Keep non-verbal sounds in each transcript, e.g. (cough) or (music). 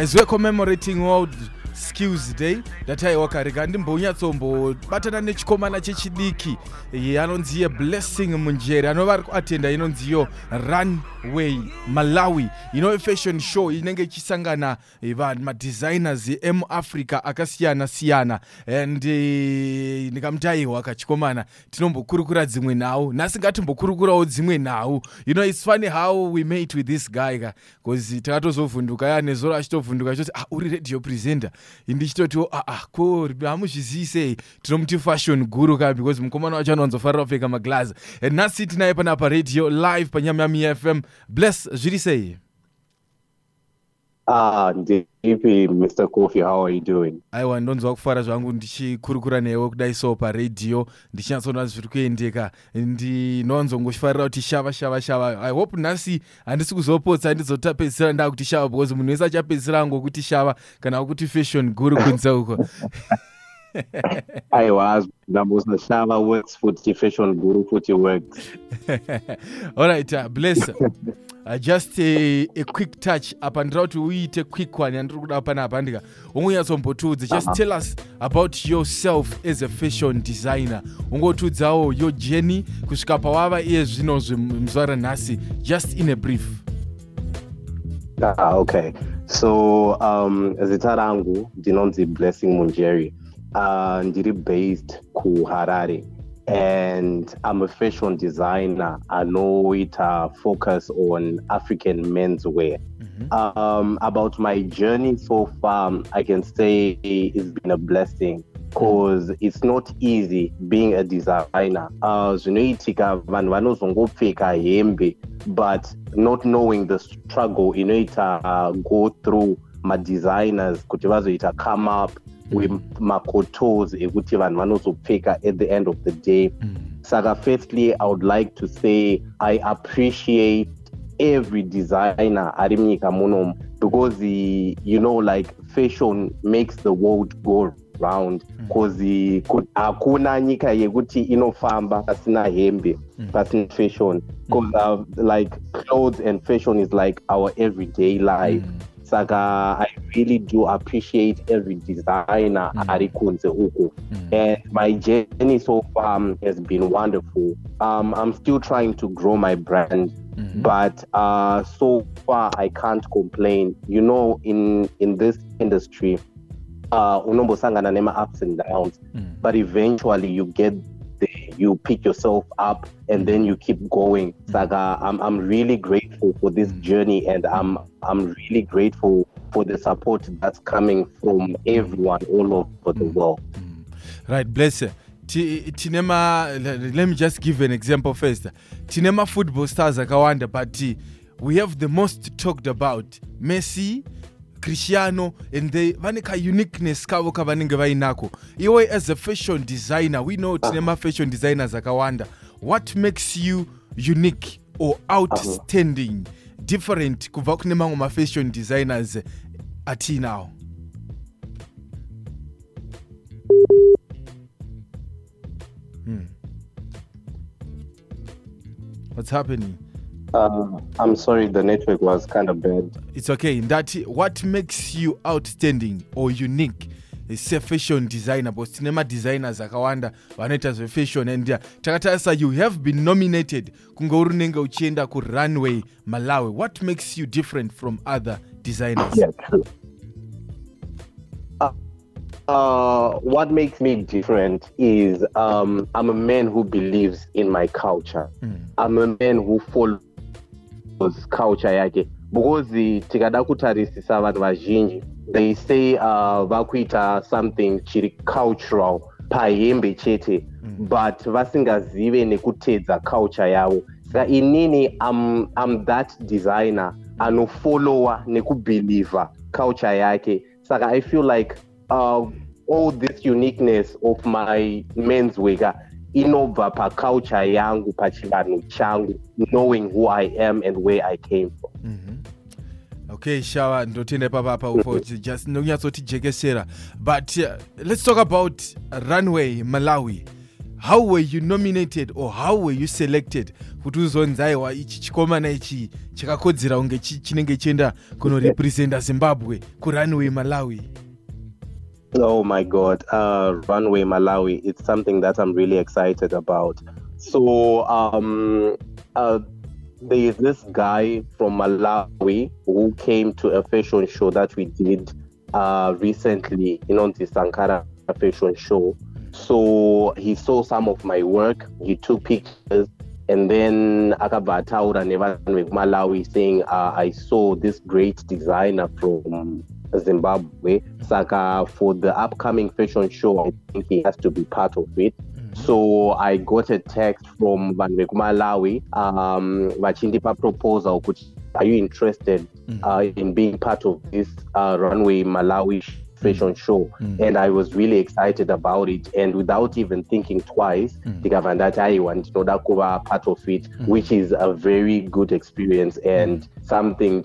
as we're commemorating world skills day. Ndataiwa kare ka ndimbonyatsotombobatana nechikomana chechidiki. Anonzi iye blessing munjere anova ari kuatenda inonziyo runway malawi. Inove fashion show inenge ichisangana eh, madesigners emuafrica akasiyana-siyana and eh, ndikamutaiwa kachikomana tinombokurukura dzimwe nhau. Nhasi ngatimbokurukurawo dzimwe nhau. You know its funny how we mate with this guy ka bcause takatozovhunduka ya nezoro achitovhunduka choti ah, uri radio presenter ndichitotiwo aa ah, ko hamuzvizii sei tinomuti fashion guru ka because mukomana wacho anowanzofarira kupfeka maglazi and nhasi tinaye panapa radio live panyamyami fm bless zviri sei Ah, ndipi Mr. Kofi, how are you doing? aiwa ndonzwa kufara zvangu ndichikurukura newe kudai so paredhiyo ndichinyatsona zviri kuendeka ndinowanzongofarira kuti shava shava shava i hope nhasi handisi kuzopotsa ndizotapedzisira ndaa kuti shava because munhu wese achapedzisira ngokuti shava kana kuti fashion guru kunze uko (laughs) aiwa ndambosahlava works futhi fashion guru futhi works. (laughs) Allright uh, bless. Uh, just a, a quick touch apa ndira kuti uite quick one yandiri kuda panapa ndika ungonyatsombotiudze just uh -huh. tell us about yourself as a fashion designer. Ungotiudzawo your journey kusvika pawava iye zvino zvemuzuva ranhasi just in a brief. Ah, okay. So um, zita rangu ndinonzi blessing munjeri uh, ndiri based kuharare and I'm a fashion designer. I know it uh, focus on African menswear. Mm-hmm. Um, about my journey so far, I can say it's been a blessing because it's not easy being a designer. Uh, zvinoitika vanhu vanozongopfeka hembe but not knowing the struggle inoita uh, go through madesigners kuti vazoita come up wemakotos ekuti vanhu vanozopfeka at the end of the day mm. saka firstly i would like to say i appreciate every designer ari munyika munomu because he, you know like fashion makes the world go round because mm. hakuna nyika yekuti inofamba pasina hembe mm. pasina fashion because mm. uh, like clothes and fashion is like our everyday life mm. saka i really do appreciate every designer mm. ari kunze uku mm. and my journey so far um, has been wonderful um, i'm still trying to grow my brand mm -hmm. but uh, so far i can't complain you know in in this industry uh, unombosangana nema-ups and downs mm. but eventually you get there, you pick yourself up and then you keep going. Saga, I'm, I'm really grateful for this journey and I'm I'm really grateful for the support that's coming from everyone all over the world. Right, bless you. tinema let me just give an example first. Tinema football stars akawanda but we have the most talked about messi cristiano and they vane kauniqueness kavo kavanenge vainako iwe as a fashion designer we know tine mafashion designers akawanda what makes you unique or outstanding different kubva kune mamwe mafashion designers atiinawo hmm. what's happening Uh, I'm sorry, the network was kind of bad. It's okay. That what makes you outstanding or unique is a fashion designer but tinema designers akawanda vanoita zvefashion and takatarisa you have been nominated kunge uri unenge uchienda kurunway malawi what makes you different from other designers yeah, true. Uh, uh, what makes me different is um, I'm a man who believes in my culture. Mm. I'm a man who follows culture yake because tikada kutarisisa vanhu vazhinji they say uh, vakuita something chiri cultural pahembe chete mm. but vasingazive nekutedza culture yavo saka inini I'm, I'm that designer anofollowa nekubhelievha culture yake saka i feel like uh, all this uniqueness of my men's weka inobva paculture yangu pachivanhu changu knowing who i am and where i came from mm -hmm. Okay shava ndotenda ipapapa upo just nokunyatsotijekesera but uh, let's talk about runway malawi how were you nominated or how were you selected kuti uzonzi aiwa ichi chikomana ichi chakakodzera kunge chi- chinenge chienda kunorepresenta zimbabwe kurunway malawi Oh my God, uh, Runway Malawi. It's something that I'm really excited about. So, um, uh, there's this guy from Malawi who came to a fashion show that we did uh, recently, you know, the Sankara fashion show. So he saw some of my work, he took pictures, and then akabataura nevanhu vekuMalawi saying, uh, I saw this great designer from Zimbabwe. Saka for the upcoming fashion show, I think he has to be part of it. So I got a text from vanhu vekuMalawi um, vachindipa proposal kuti are you interested uh, in being part of this uh, runway Malawi fashion mm. show mm. and I was really excited about it and without even thinking twice ndikabva ndati aiwa ndinoda kuva part of it mm. which is a very good experience and something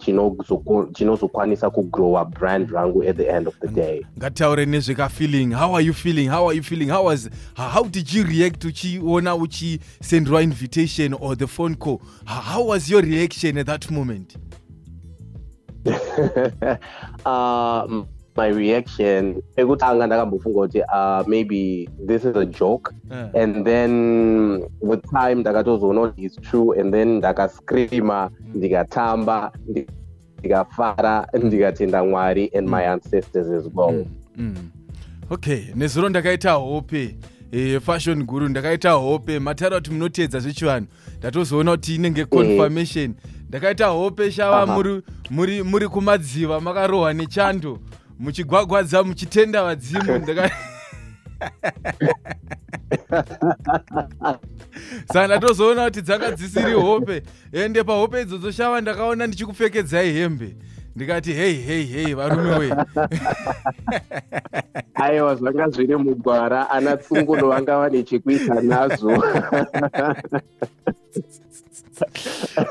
chinozokwanisa kugrowa brand rangu at the end of the day. Ngataure nezvekafeeling how are you feeling? How are you feeling? How, was, how did you react uchiona uchisenderwa invitation or the phone call? How, was your reaction at that moment? (laughs) Uh, m- my reaction ekutanga ndakambofunga kuti uh, maybe this is a joke. Uh. and then with time ndakatozoona kuti its true and then ndakascreama ndikatamba ndi- ndikafara (laughs) ndikatenda mwari and my ancestors as well. Mm. okay nezuro ndakaita hope e, fashion guru ndakaita hope mataura kuti munotedza zvechivanhu ndatozoona kuti inenge confirmation. Ndakaita hope shava muri, muri, muri kumadziva makarohwa nechando muchigwagwadza muchitenda vadzimu (laughs) ndaka saka ndatozoona kuti dzanga dzisiri hope. Ende pahope idzodzo shava ndakaona ndichikupfekedzai hembe. Ndikati hei hei hei varume wei (laughs) aiwa zvanga zviri mugwara. Ana tsunguno vanga vane chekuita nazvo (laughs)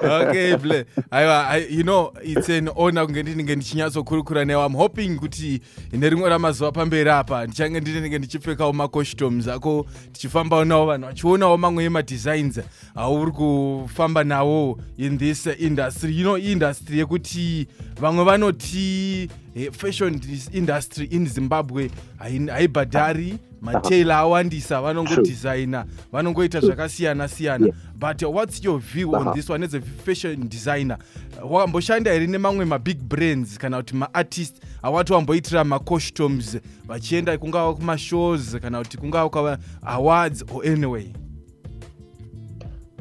okay ble. Aiwa you know it's an honor kunge ndinenge ndichinyatsokurukura newe i'm hoping kuti nerimwe ramazuva pamberi apa ndichange ndinenge ndichipfekawo macostumes ako tichifambawo nawo vanhu. Vachionawo mamwe emadesigns. Auri kufamba nawo in this industry. You know industry yekuti vamwe vanoti eh, fashion industry in zimbabwe hai- haibhadhari. Mataila awandisa vanongodesigna vanongoita zvakasiyana siyana. But uh, what's your view on this one as a fashion designer? Wakamboshanda here nemamwe mabig brands kana kuti maartist awati wamboitira macostumes vachienda kungava kumashows kana kuti kungava kwava awards or anyway?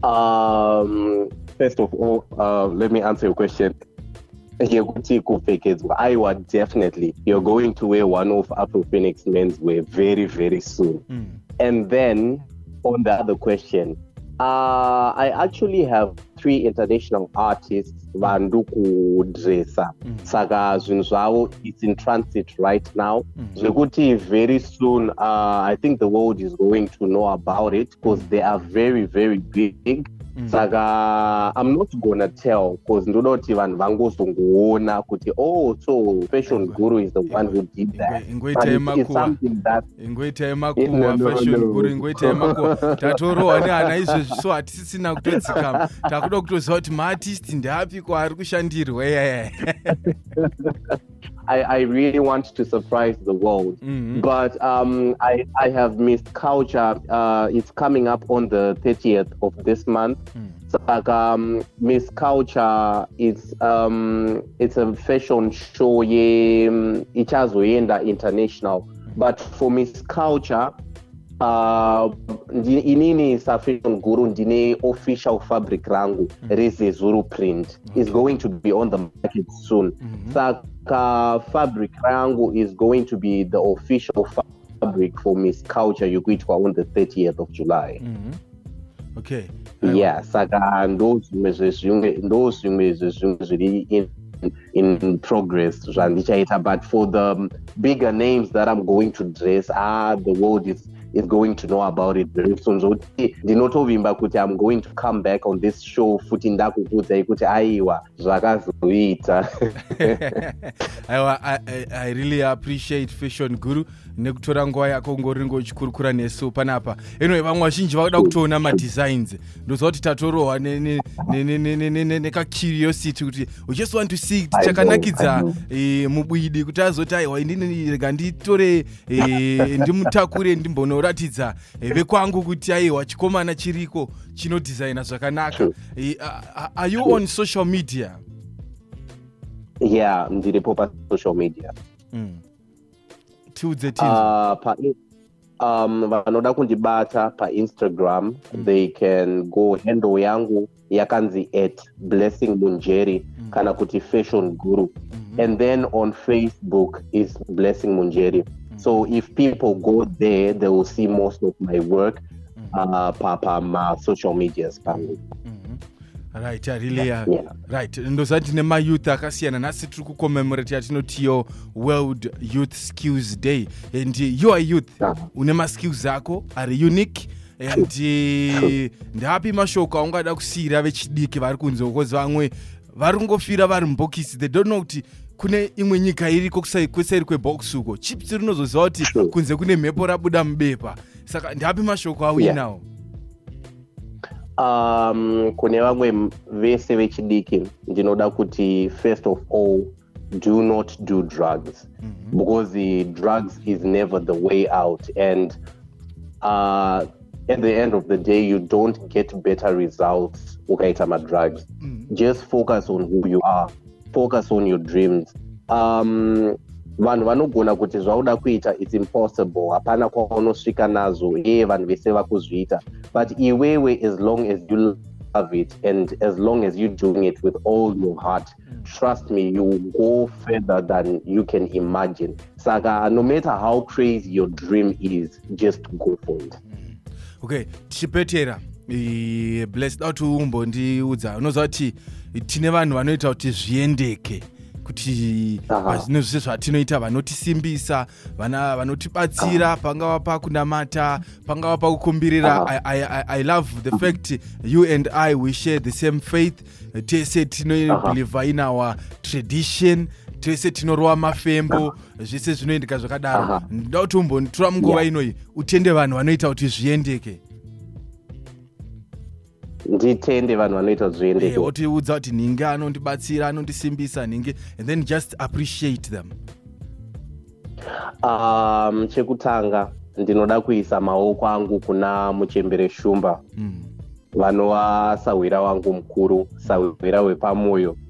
Um, first of all, uh, let me answer your question. Aiwa definitely you're going to wear one of afro phoenix men's wear very very soon mm. and then on the other question uh, i actually have three international artists vandu kudresa Mm. saka zvinhu zvavo it's in transit right now Mm. zvekuti very soon uh, i think the world is going to know about it because they are very very big Mm. saka i'm not gonna tell because ndoda kuti vanhu vangozongoona kuti oh so fashion guru is the one who did that Ingwe- but ingoitai it's, it's makuva something that (laughs) ingoitai No, makuva no, fashion no. guru ingoitai makuva (laughs) tatorohwa nehana izvezvi so hatisisina kutodzikama takuda kutoziva kuti maartist ndeapi kwaari kushandirwa yaya (laughs) I, I really want to surprise the world. Mhm. But um, I, I have missed culture. Uh, it's coming up on the 30th of this month. Mm. So, like, um, Miss Culture, it's um, it's a fashion show. Yeah, um, ichazoenda international. But for Miss Culture, uh, inini safashion guru ndine official fabric rangu rezezuru print is going to be on the market soon Mhm. saka fabric rangu is going to be the official fabric for miss culture yokuitwa on the 30th of july Mhm. okay yeah saka ndo zvimwe zvezvimwe ndo zvimwe zvezvimwe zviri in, in progress zvandichaita but for the bigger names that i'm going to dress ah the world is is going to know about it very soon. Zvokuti ndinotovimba kuti i'm going to come back on this show futi ndakukudzai kuti aiwa zvakazoita (laughs) i really appreciate fashion guru nekutora nguva yako ngoringo uchikurukura nesu panapa. Anyway vamwe vazhinji vakuda kutoona madesigns. Ndoziva kuti tatorohwa nekacuriosity kuti we just want to see kuti chakanakidza mubwidi kuti azoti aiwa indini rega nditore eh, ndimutakure ndimbonoratidza eh, vekwangu kuti aiwa chikomana chiriko chinodhisaina zvakanaka. Are you on social media? Yeah ndiripo pasocial media. Mm. Tiudze tinzwe Uh, um, vanoda kundibata painstagram Mm. they can go handle yangu yakanzi at blessing munjeri Mm. kana kuti fashion guru Mhm. and then on facebook is blessing munjeri so if people go there they will see most of my work Mhm. uh, pa, pa ma social medias pangu Mhm. Right uh, yeah. right ndoziva tine mayouth akasiyana nhasi tiri kucommemorate yatinotiyo world youth skills day. And you are youth. Ah. une maskills ako ari unique. And (laughs) ndapi mashoko aungada kusiyira vechidiki vari kunze because vamwe vari kungofira vari mubhokisi. They don't know kuti kune imwe nyika iriko kuseri kwebhokisi uko. Chips rinozoziva kuti kunze kune mhepo rabuda mubepa. Saka ndapi mashoko Yeah. Um kune vamwe vese vechidiki ndinoda kuti first of all do not do drugs Mhm. because the drugs is never the way out and uh at the end of the day you don't get better results ukaita madrugs Mhm. just focus on who you are focus on your dreams um vanhu vanogona kuti zvauda kuita its impossible. Hapana kwaunosvika nazo iye vanhu vese vakuzviita. But iwewe as long as you love it and as long as you're doing it with all your heart trust me you will go further than you can imagine. Saka no matter how crazy your dream is just go for it. Okay tichipetera blessed da kuti umbondiudza unoziva kuti tine vanhu vanoita kuti zviendeke kuti Aha. zvino zvese zvatinoita vanotisimbisa vana vanotibatsira pangava pakunamata pangava pakukumbirira. I, I, I- love the fact you and i we share the same faith tese tinobhelievha in our tradition tese tinorova mafembo zvese zvinoendeka zvakadaro Aha. ndoda kuti umbonitora munguva Yeah. inoyi utende vanhu vanoita kuti zviendeke nditende vanhu vanoita zviendeke wotiudza kuti nhinge anondibatsira anondisimbisa nhinge and then just appreciate them. Um chekutanga ndinoda kuisa maoko angu kuna muchembere shumba. Mm, vanova sawira wangu mukuru sawira wepamwoyo mm,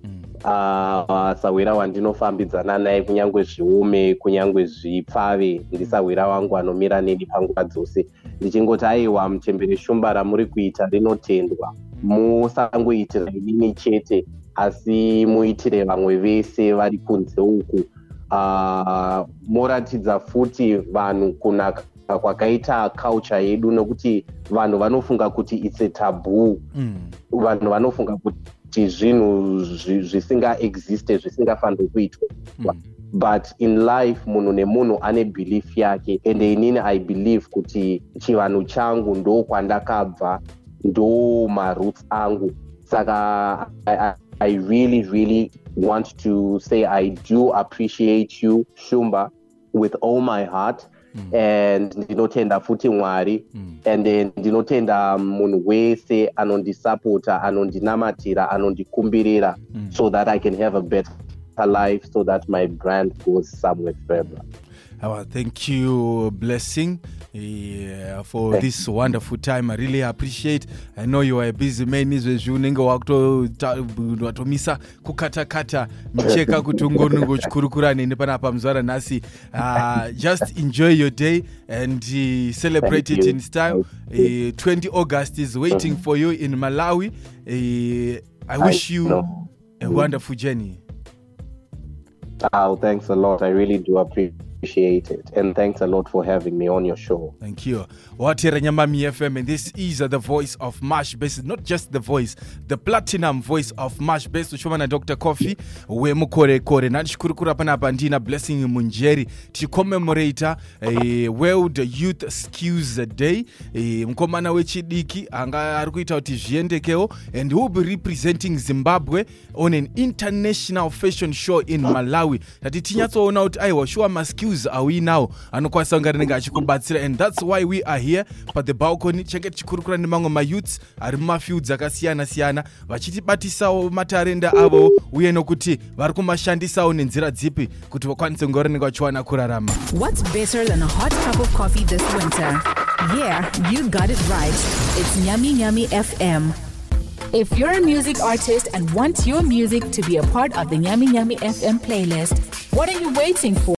uh, sawira wandinofambidzana naye kunyange zviume kunyange zvipfave. Ndisawira wangu anomira neni panguva dzose. Ndichingoti aiwa muchembere shumba ramuri kuita rinotendwa. Musangoitira inini chete asi muitire vamwe vese vari kunze uku. Uh, moratidza futi vanhu kunaka kwakaita culture yedu nekuti vanhu vanofunga kuti its a taboo. Mm, vanhu vanofunga kuti zvinhu zvi- zvisingaexiste zvisingafaniri kuitwa. Mm. but in life munhu nemunhu ane belief yake ende inini i believe kuti chivanhu changu ndo kwandakabva ndo maroots angu. Saka I, I, i really really want to say i do appreciate you shumba with all my heart Mm. and ndinotenda futi mwari Mm. and then ndinotenda munhu wese anondisapota anondinamatira anondikumbirira Mm. so that i can have a better life so that my brand goes somewhere further Thank you blessing yeah, for Thank this wonderful time. I really appreciate. I know you are a busy man izvezvi unenge wakuto- watomisa kukatakata micheka kuti ungonenge uchikurukura neni panapa muzuva ranhasi uh, just enjoy your day and uh, celebrate Thank it you. in style. Uh, 20 august is waiting for you in malawi. Uh, i wish I you know. a wonderful journey. Oh, thanks a lot. I really do appreciate appreciate it. And thanks a lot for having me on your show. Thank you. Watera Nyamami FM, and this is the voice of Mash Best. Not just the voice, the platinum voice of Mash Best. Uchomana Dr. Coffee, we mukore kore. Nandichikurukura panapa ndina Blessing Munjeri. Tichicommemorata eh, World Youth Skills Day. Eh, mukomana wechidiki anga ari kuita kuti zviendekewo and he will be representing Zimbabwe on an international fashion show in Malawi. Tati tinyatsoona kuti aiwa shuwa maskills awinawo anokwanisa kunge rinenge achikubatsira and that's why we are here pathe balcony chenge tichikurukura nemamwe mayouths ari mumafields akasiyana-siyana vachitibatisawo matarenda avo uye nokuti vari kumashandisawo nenzira dzipi kuti vakwanise kunge rinenge vachiwana kurarama What's better than a hot cup of coffee this winter? Yeah, you got it right. It's Yummy Yummy FM. If you're a music artist and want your music to be a part of the Yummy Yummy FM playlist, what are you waiting for?